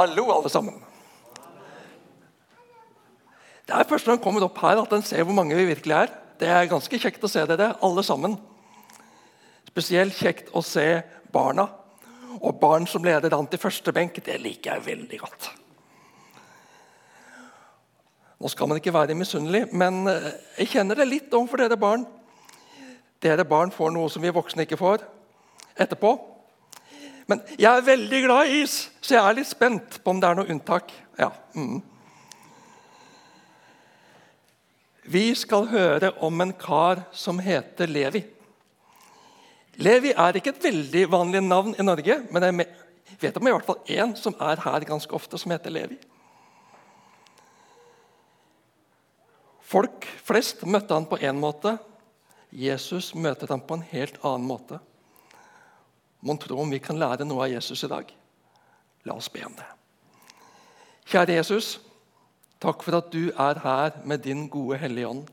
Hallo, alle sammen. Det er først når han kommer opp her at en ser hvor mange vi virkelig er. Det er ganske kjekt å se dere, alle sammen. Spesielt kjekt å se barna. Og barn som leder an til første benk, det liker jeg veldig godt. Nå skal man ikke være misunnelig, men eh, jeg kjenner det litt overfor dere barn. Dere barn får noe som vi voksne ikke får etterpå. Men jeg er veldig glad i is, så jeg er litt spent på om det er noe unntak. Ja. Mm. Vi skal høre om en kar som heter Levi. Levi er ikke et veldig vanlig navn i Norge, men jeg vet om i hvert fall én som er her ganske ofte, som heter Levi. Folk flest møtte han på én måte. Jesus møter ham på en helt annen måte. Mon tro om vi kan lære noe av Jesus i dag? La oss be om det. Kjære Jesus, takk for at du er her med din gode Hellige Ånd.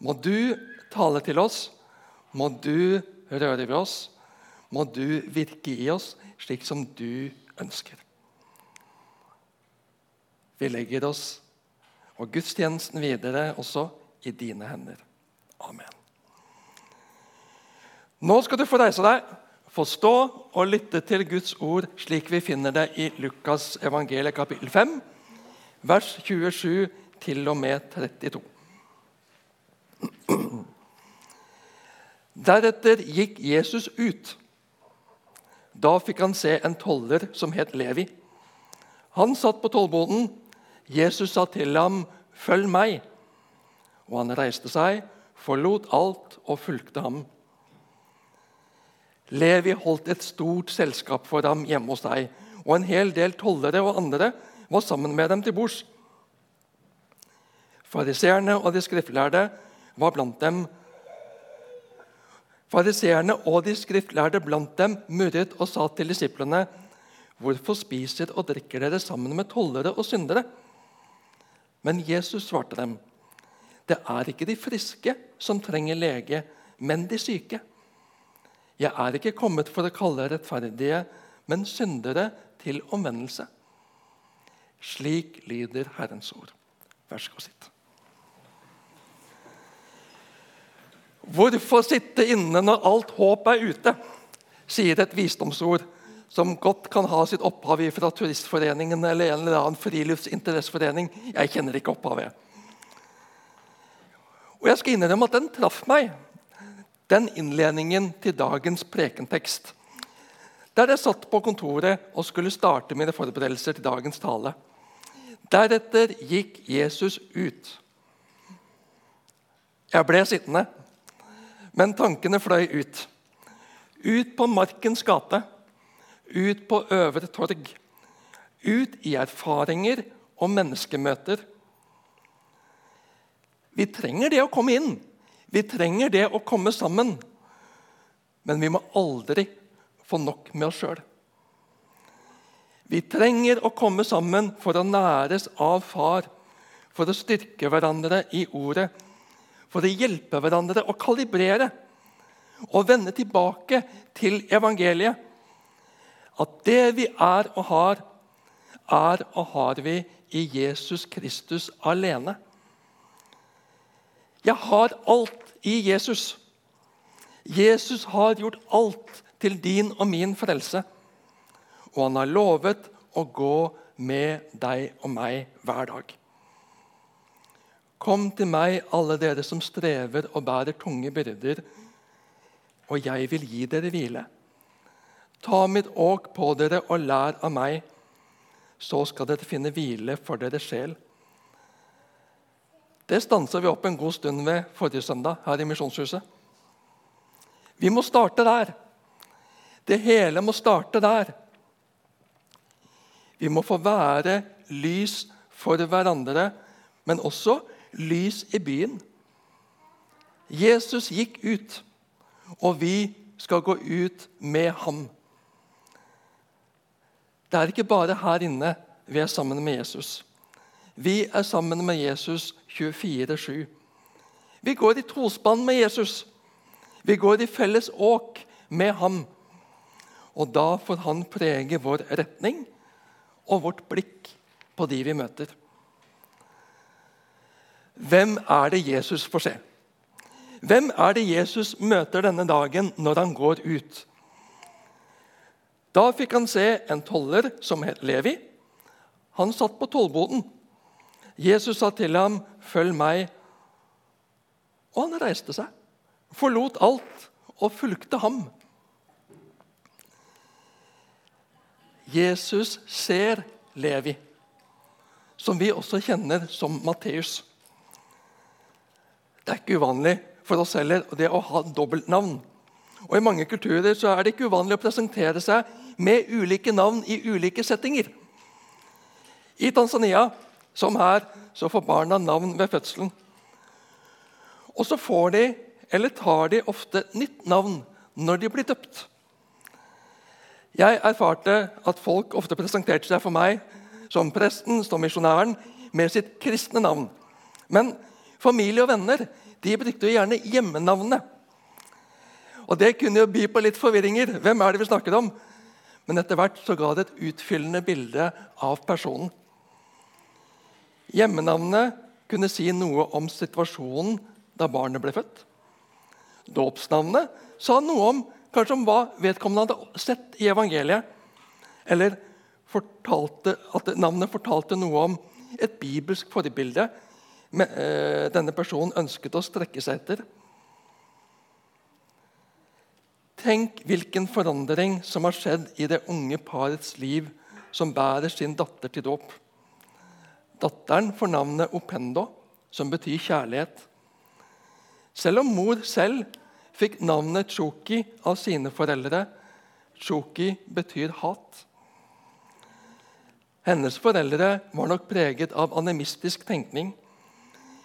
Må du tale til oss, må du røre ved oss, må du virke i oss slik som du ønsker. Vi legger oss og gudstjenesten videre også i dine hender. Amen. Nå skal du få reise deg, forstå og lytte til Guds ord slik vi finner det i Lukas evangeliet kapittel 5, vers 27 til og med 32. Deretter gikk Jesus ut. Da fikk han se en toller som het Levi. Han satt på tollboden. Jesus sa til ham, 'Følg meg.' Og han reiste seg, forlot alt og fulgte ham. Levi holdt et stort selskap for ham hjemme hos deg, og en hel del tollere og andre var sammen med dem til bords. Fariseerne og de skriftlærde var blant dem. Fariseerne og de skriftlærde blant dem murret og sa til disiplene.: Hvorfor spiser og drikker dere sammen med tollere og syndere? Men Jesus svarte dem. Det er ikke de friske som trenger lege, men de syke. Jeg er ikke kommet for å kalle rettferdige, men syndere til omvendelse. Slik lyder Herrens ord. Vær så god, sitt. Hvorfor sitte inne når alt håp er ute? sier et visdomsord som godt kan ha sitt opphav fra Turistforeningen eller en eller annen friluftsinteresseforening. Jeg kjenner ikke opphavet. Og jeg skal innrømme at den traff meg den innledningen til dagens prekentekst. Der jeg satt på kontoret og skulle starte mine forberedelser til dagens tale. Deretter gikk Jesus ut. Jeg ble sittende, men tankene fløy ut. Ut på Markens gate, ut på Øvre Torg. Ut i erfaringer og menneskemøter. Vi trenger det å komme inn. Vi trenger det å komme sammen. Men vi må aldri få nok med oss sjøl. Vi trenger å komme sammen for å næres av Far, for å styrke hverandre i ordet, for å hjelpe hverandre å kalibrere og vende tilbake til evangeliet. At det vi er og har, er og har vi i Jesus Kristus alene. Jeg har alt i Jesus. Jesus har gjort alt til din og min frelse. Og han har lovet å gå med deg og meg hver dag. Kom til meg, alle dere som strever og bærer tunge byrder, og jeg vil gi dere hvile. Ta mitt åk på dere og lær av meg, så skal dere finne hvile for deres sjel. Det stansa vi opp en god stund ved forrige søndag her i Misjonshuset. Vi må starte der. Det hele må starte der. Vi må få være lys for hverandre, men også lys i byen. Jesus gikk ut, og vi skal gå ut med ham. Det er ikke bare her inne vi er sammen med Jesus. Vi er sammen med Jesus 24-7. Vi går i trosbånd med Jesus. Vi går i felles åk med ham. Og da får han prege vår retning, og vårt blikk på de vi møter. Hvem er det Jesus får se? Hvem er det Jesus møter denne dagen når han går ut? Da fikk han se en toller som het Levi. Han satt på tollboden. Jesus sa til ham, 'Følg meg.' Og han reiste seg, forlot alt og fulgte ham. Jesus ser Levi, som vi også kjenner som Matteus. Det er ikke uvanlig for oss heller det å ha dobbeltnavn. Og I mange kulturer så er det ikke uvanlig å presentere seg med ulike navn i ulike settinger. I Tanzania, som her, så får barna navn ved fødselen. Og så får de, eller tar de ofte nytt navn når de blir døpt. Jeg erfarte at folk ofte presenterte seg for meg som presten, som misjonæren, med sitt kristne navn. Men familie og venner de brukte jo gjerne hjemmenavnet. Og Det kunne jo by på litt forvirringer. Hvem er det vi snakker om? Men etter hvert så ga det et utfyllende bilde av personen. Hjemmenavnet kunne si noe om situasjonen da barnet ble født. Dåpsnavnet sa noe om, kanskje om hva vedkommende hadde sett i evangeliet. Eller fortalte, at navnet fortalte noe om et bibelsk forbilde eh, denne personen ønsket å strekke seg etter. Tenk hvilken forandring som har skjedd i det unge parets liv som bærer sin datter til dåp. Datteren får navnet Opendo, som betyr kjærlighet. Selv om mor selv fikk navnet Choki av sine foreldre. Choki betyr hat. Hennes foreldre var nok preget av animistisk tenkning.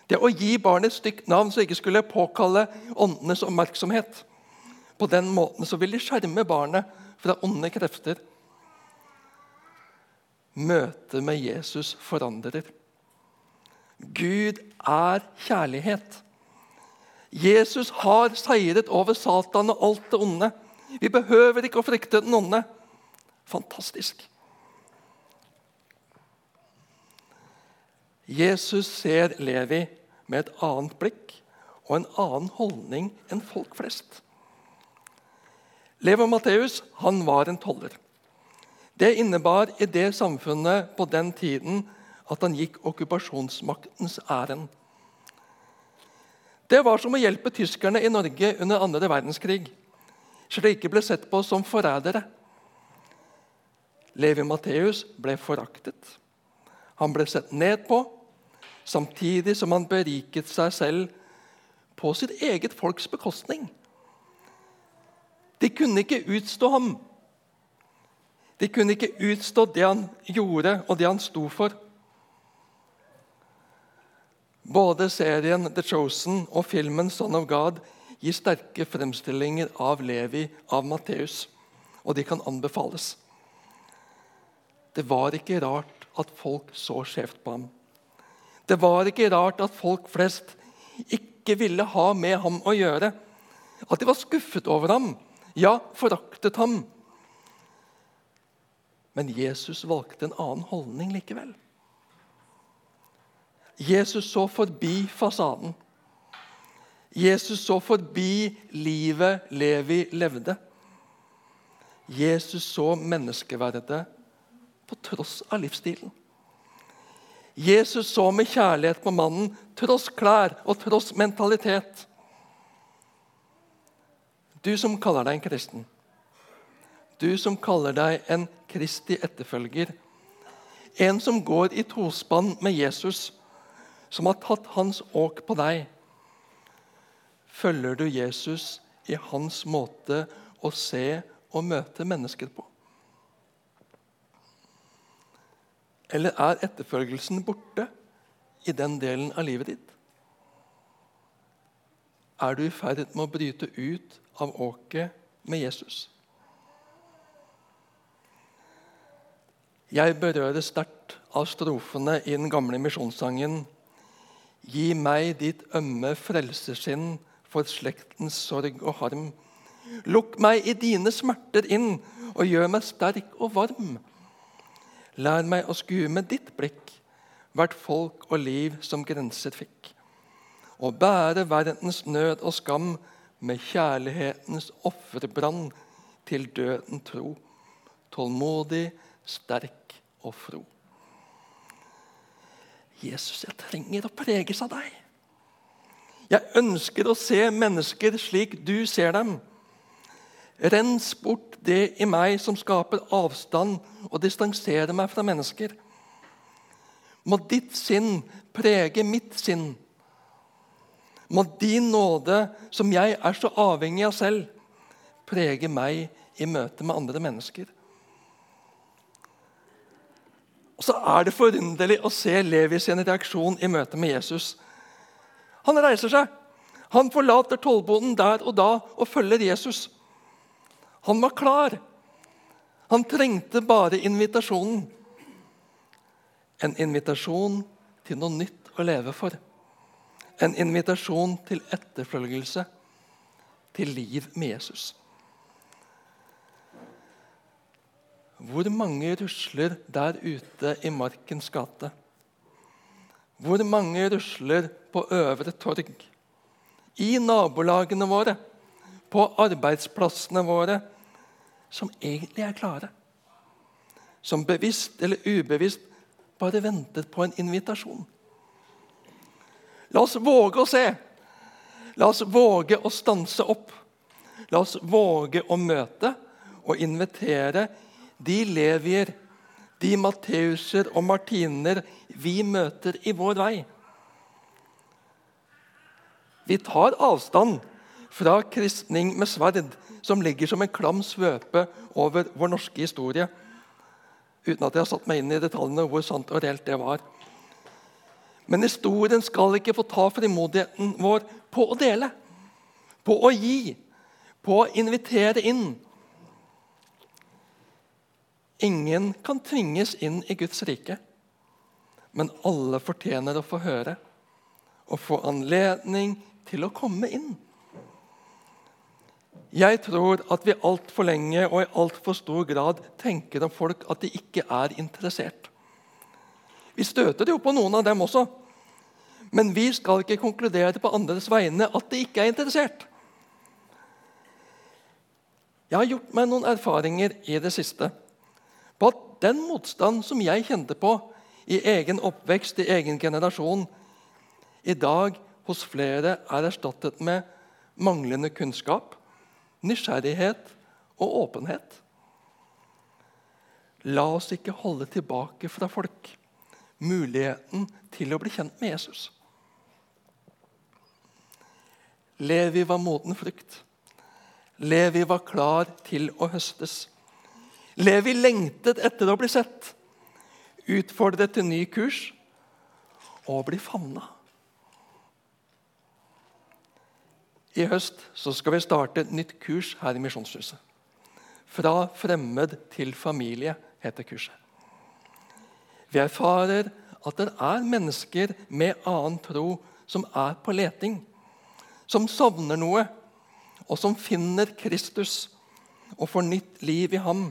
Det å gi barnet et stygt navn så ikke skulle påkalle åndenes oppmerksomhet. På den måten så vil de skjerme barnet fra onde krefter. Møtet med Jesus forandrer. Gud er kjærlighet. Jesus har seiret over Satan og alt det onde. Vi behøver ikke å frykte den onde. Fantastisk. Jesus ser Levi med et annet blikk og en annen holdning enn folk flest. Levo Matteus han var en toller. Det innebar i det samfunnet på den tiden at han gikk okkupasjonsmaktens ærend. Det var som å hjelpe tyskerne i Norge under andre verdenskrig, Slike ble sett på som forrædere. Levi Matteus ble foraktet. Han ble sett ned på, samtidig som han beriket seg selv på sitt eget folks bekostning. De kunne ikke utstå ham. De kunne ikke utstå det han gjorde, og det han sto for. Både serien The Chosen og filmen Son of God gir sterke fremstillinger av Levi av Matteus, og de kan anbefales. Det var ikke rart at folk så skjevt på ham. Det var ikke rart at folk flest ikke ville ha med ham å gjøre. At de var skuffet over ham ja, foraktet ham. Men Jesus valgte en annen holdning likevel. Jesus så forbi fasaden. Jesus så forbi livet Levi levde. Jesus så menneskeverdet på tross av livsstilen. Jesus så med kjærlighet på mannen tross klær og tross mentalitet. Du som kaller deg en kristen. Du som kaller deg en Kristi etterfølger. En som går i tospann med Jesus, som har tatt hans åk på deg. Følger du Jesus i hans måte å se og møte mennesker på? Eller er etterfølgelsen borte i den delen av livet ditt? Er du i ferd med å bryte ut av åket med Jesus. Jeg berøres sterkt av strofene i den gamle misjonssangen Gi meg ditt ømme frelseskinn for slektens sorg og harm. Lukk meg i dine smerter inn og gjør meg sterk og varm. Lær meg å skue med ditt blikk hvert folk og liv som grenser fikk. Og bære verdens nød og skam med kjærlighetens offerbrann til døden tro. Tålmodig, sterk og fro. Jesus, jeg trenger å preges av deg. Jeg ønsker å se mennesker slik du ser dem. Rens bort det i meg som skaper avstand og distanserer meg fra mennesker. Må ditt sinn prege mitt sinn. Må din nåde, som jeg er så avhengig av selv, prege meg i møte med andre mennesker. Og Så er det forunderlig å se Levi sin reaksjon i møte med Jesus. Han reiser seg. Han forlater tollboden der og da og følger Jesus. Han var klar. Han trengte bare invitasjonen. En invitasjon til noe nytt å leve for. En invitasjon til etterfølgelse, til liv med Jesus. Hvor mange rusler der ute i Markens gate? Hvor mange rusler på Øvre Torg? I nabolagene våre, på arbeidsplassene våre, som egentlig er klare. Som bevisst eller ubevisst bare venter på en invitasjon. La oss våge å se. La oss våge å stanse opp. La oss våge å møte og invitere de levier, de Matteuser og Martiner vi møter i vår vei. Vi tar avstand fra kristning med sverd som ligger som en klam svøpe over vår norske historie. Uten at jeg har satt meg inn i detaljene hvor sant og reelt det var. Men historien skal ikke få ta frimodigheten vår på å dele, på å gi, på å invitere inn. Ingen kan tvinges inn i Guds rike, men alle fortjener å få høre og få anledning til å komme inn. Jeg tror at vi altfor lenge og i altfor stor grad tenker om folk at de ikke er interessert. Vi støter jo på noen av dem også. Men vi skal ikke konkludere på andres vegne at de ikke er interessert. Jeg har gjort meg noen erfaringer i det siste den motstand som jeg kjente på i egen oppvekst, i egen generasjon, i dag hos flere er erstattet med manglende kunnskap, nysgjerrighet og åpenhet. La oss ikke holde tilbake fra folk muligheten til å bli kjent med Jesus. Levi var moden frukt. Levi var klar til å høstes. Levi lengtet etter å bli sett, utfordret til ny kurs og bli favna. I høst skal vi starte et nytt kurs her i Misjonshuset. Fra fremmed til familie heter kurset. Vi erfarer at det er mennesker med annen tro som er på leting. Som savner noe, og som finner Kristus og får nytt liv i ham.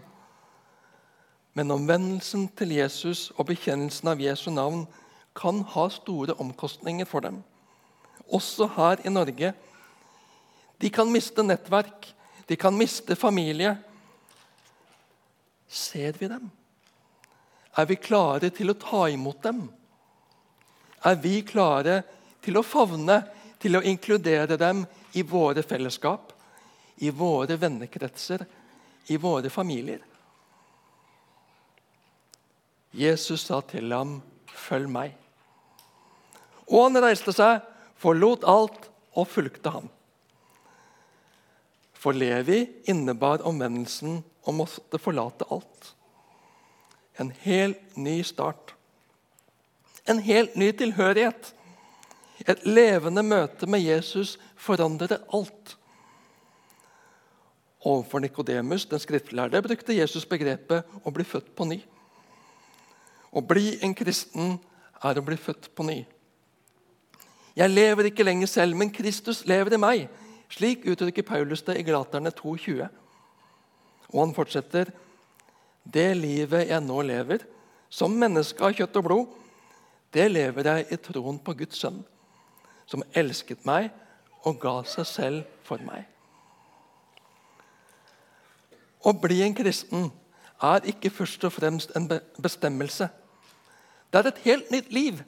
Men omvendelsen til Jesus og bekjennelsen av Jesu navn kan ha store omkostninger for dem. Også her i Norge de kan miste nettverk, de kan miste familie. Ser vi dem? Er vi klare til å ta imot dem? Er vi klare til å favne, til å inkludere dem i våre fellesskap, i våre vennekretser, i våre familier? Jesus sa til ham, 'Følg meg.' Og han reiste seg, forlot alt og fulgte ham. For Levi innebar omvendelsen å måtte forlate alt. En helt ny start. En helt ny tilhørighet. Et levende møte med Jesus forandrer alt. Overfor Nikodemus, den skriftlærde, brukte Jesus begrepet 'å bli født på ny'. Å bli en kristen er å bli født på ny. Jeg lever ikke lenger selv, men Kristus lever i meg. Slik uttrykker Paulus det i Glaterne 2,20. Og han fortsetter.: Det livet jeg nå lever, som menneske av kjøtt og blod, det lever jeg i troen på Guds sønn, som elsket meg og ga seg selv for meg. Å bli en kristen er ikke først og fremst en bestemmelse. Det er et helt nytt liv.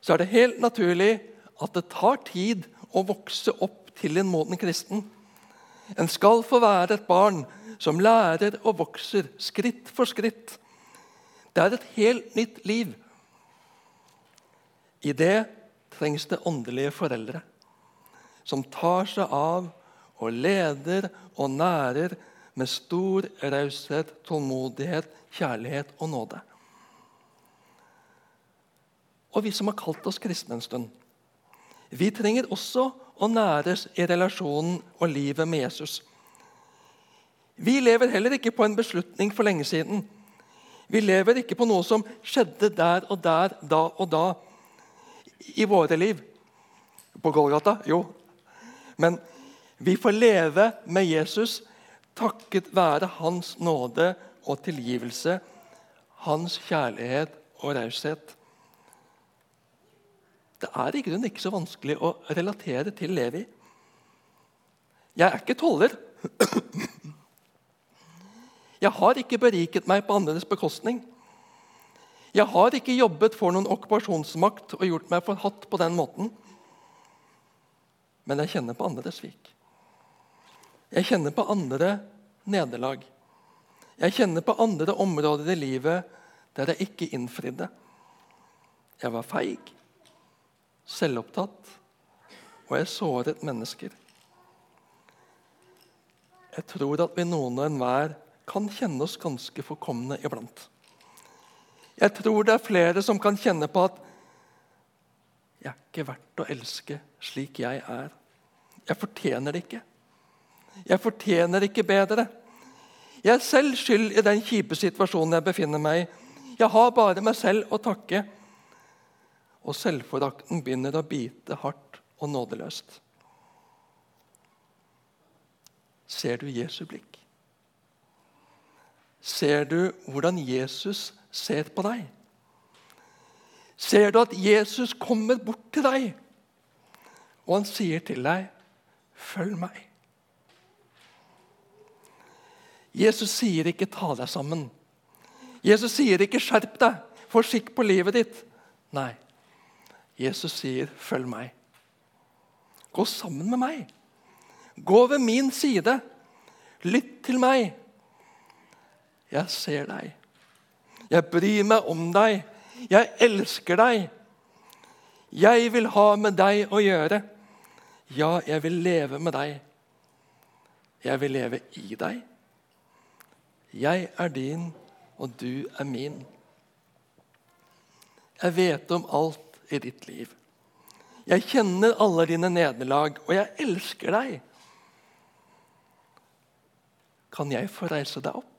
Så er det helt naturlig at det tar tid å vokse opp til en moden kristen. En skal få være et barn som lærer og vokser skritt for skritt. Det er et helt nytt liv. I det trengs det åndelige foreldre som tar seg av og leder og nærer med stor raushet, tålmodighet, kjærlighet og nåde. Og vi som har kalt oss kristne en stund, vi trenger også å næres i relasjonen og livet med Jesus. Vi lever heller ikke på en beslutning for lenge siden. Vi lever ikke på noe som skjedde der og der, da og da i våre liv. På Golgata? Jo. Men vi får leve med Jesus takket være hans nåde og tilgivelse, hans kjærlighet og raushet. Det er i grunnen ikke så vanskelig å relatere til Levi. Jeg er ikke toller. Jeg har ikke beriket meg på andres bekostning. Jeg har ikke jobbet for noen okkupasjonsmakt og gjort meg forhatt på den måten. Men jeg kjenner på andres svik. Jeg kjenner på andre nederlag. Jeg kjenner på andre områder i livet der jeg ikke innfridde. Jeg var feig, selvopptatt, og jeg såret mennesker. Jeg tror at vi noen og enhver kan kjenne oss ganske forkomne iblant. Jeg tror det er flere som kan kjenne på at jeg er ikke verdt å elske slik jeg er. Jeg fortjener det ikke. Jeg fortjener ikke bedre. Jeg er selv skyld i den kjipe situasjonen jeg befinner meg i. Jeg har bare meg selv å takke. Og selvforakten begynner å bite hardt og nådeløst. Ser du Jesu blikk? Ser du hvordan Jesus ser på deg? Ser du at Jesus kommer bort til deg, og han sier til deg, 'Følg meg'? Jesus sier ikke 'ta deg sammen'. Jesus sier ikke 'skjerp deg, få skikk på livet ditt'. Nei, Jesus sier 'følg meg'. Gå sammen med meg. Gå ved min side. Lytt til meg. Jeg ser deg. Jeg bryr meg om deg. Jeg elsker deg. Jeg vil ha med deg å gjøre. Ja, jeg vil leve med deg. Jeg vil leve i deg. Jeg er din, og du er min. Jeg vet om alt i ditt liv. Jeg kjenner alle dine nederlag, og jeg elsker deg. Kan jeg få reise deg opp?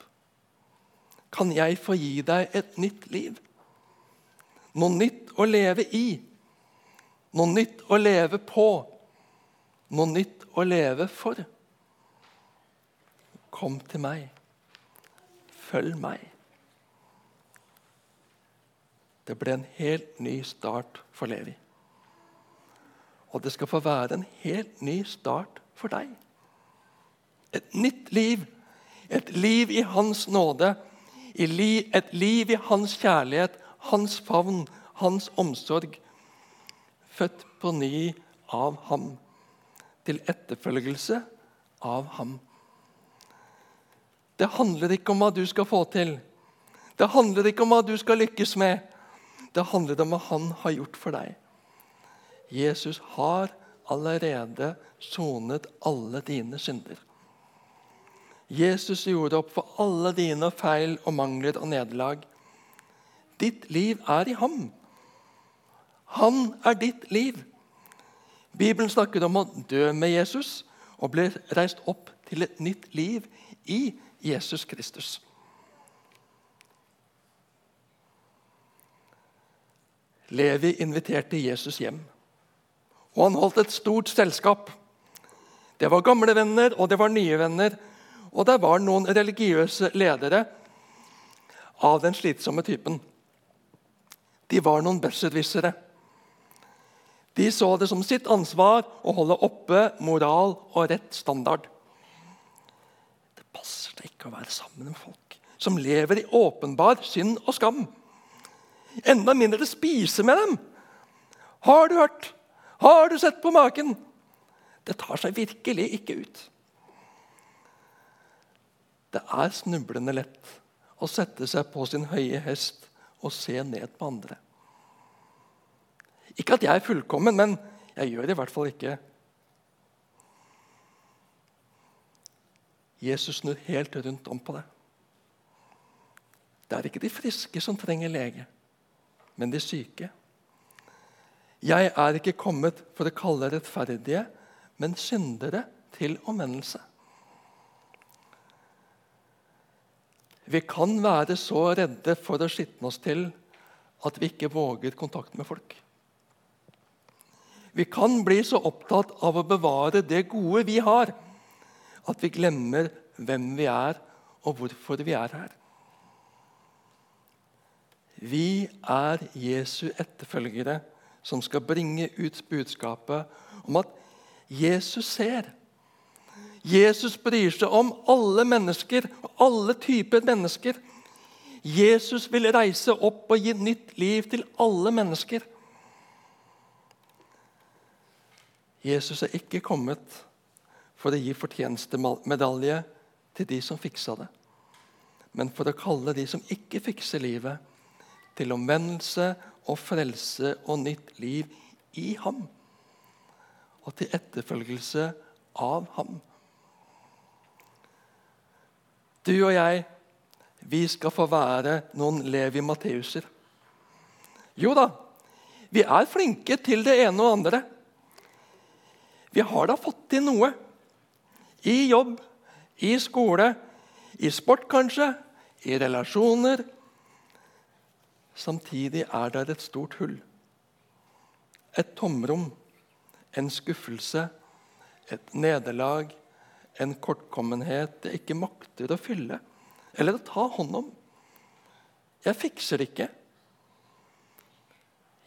kan jeg få gi deg et nytt liv. Noe nytt å leve i. Noe nytt å leve på. Noe nytt å leve for. Kom til meg. Følg meg. Det ble en helt ny start for Levi. Og det skal få være en helt ny start for deg. Et nytt liv. Et liv i Hans nåde et liv i hans kjærlighet, hans favn, hans omsorg. Født på ny av ham, til etterfølgelse av ham. Det handler ikke om hva du skal få til. Det handler ikke om hva du skal lykkes med. Det handler om hva han har gjort for deg. Jesus har allerede sonet alle dine synder. Jesus gjorde opp for alle dine feil og mangler og nederlag. Ditt liv er i ham. Han er ditt liv. Bibelen snakker om å dø med Jesus og bli reist opp til et nytt liv i Jesus Kristus. Levi inviterte Jesus hjem, og han holdt et stort selskap. Det var gamle venner, og det var nye venner. Og det var noen religiøse ledere. av den slitsomme typen. De var noen besserwissere. De så det som sitt ansvar å holde oppe moral og rett standard. Det passer seg ikke å være sammen med folk som lever i åpenbar synd og skam. Enda mindre spise med dem. Har du hørt? Har du sett på maken? Det tar seg virkelig ikke ut. Det er snublende lett å sette seg på sin høye hest og se ned på andre. Ikke at jeg er fullkommen, men jeg gjør det i hvert fall ikke. Jesus snur helt rundt om på det. Det er ikke de friske som trenger lege, men de syke. Jeg er ikke kommet for å kalle rettferdige, men syndere til omvendelse. Vi kan være så redde for å skitne oss til at vi ikke våger kontakt med folk. Vi kan bli så opptatt av å bevare det gode vi har, at vi glemmer hvem vi er, og hvorfor vi er her. Vi er Jesu etterfølgere som skal bringe ut budskapet om at Jesus ser. Jesus bryr seg om alle mennesker alle typer mennesker. Jesus vil reise opp og gi nytt liv til alle mennesker. Jesus er ikke kommet for å gi fortjenestemedalje til de som fiksa det, men for å kalle de som ikke fikser livet, til omvendelse og frelse og nytt liv i ham. Og til etterfølgelse av ham. Du og jeg, vi skal få være noen Levi Matteuser. Jo da, vi er flinke til det ene og andre. Vi har da fått til noe. I jobb, i skole, i sport kanskje, i relasjoner. Samtidig er der et stort hull. Et tomrom, en skuffelse, et nederlag, en kortkommenhet jeg ikke makter å fylle eller å ta hånd om. Jeg fikser det ikke.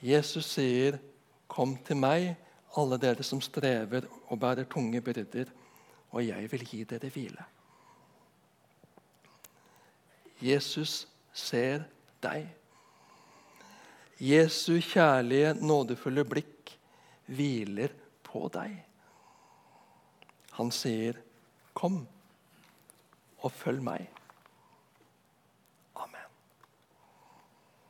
Jesus sier, 'Kom til meg, alle dere som strever og bærer tunge byrder, og jeg vil gi dere hvile. Jesus ser deg. Jesu kjærlige, nådefulle blikk hviler på deg. Han sier, 'Kom og følg meg'.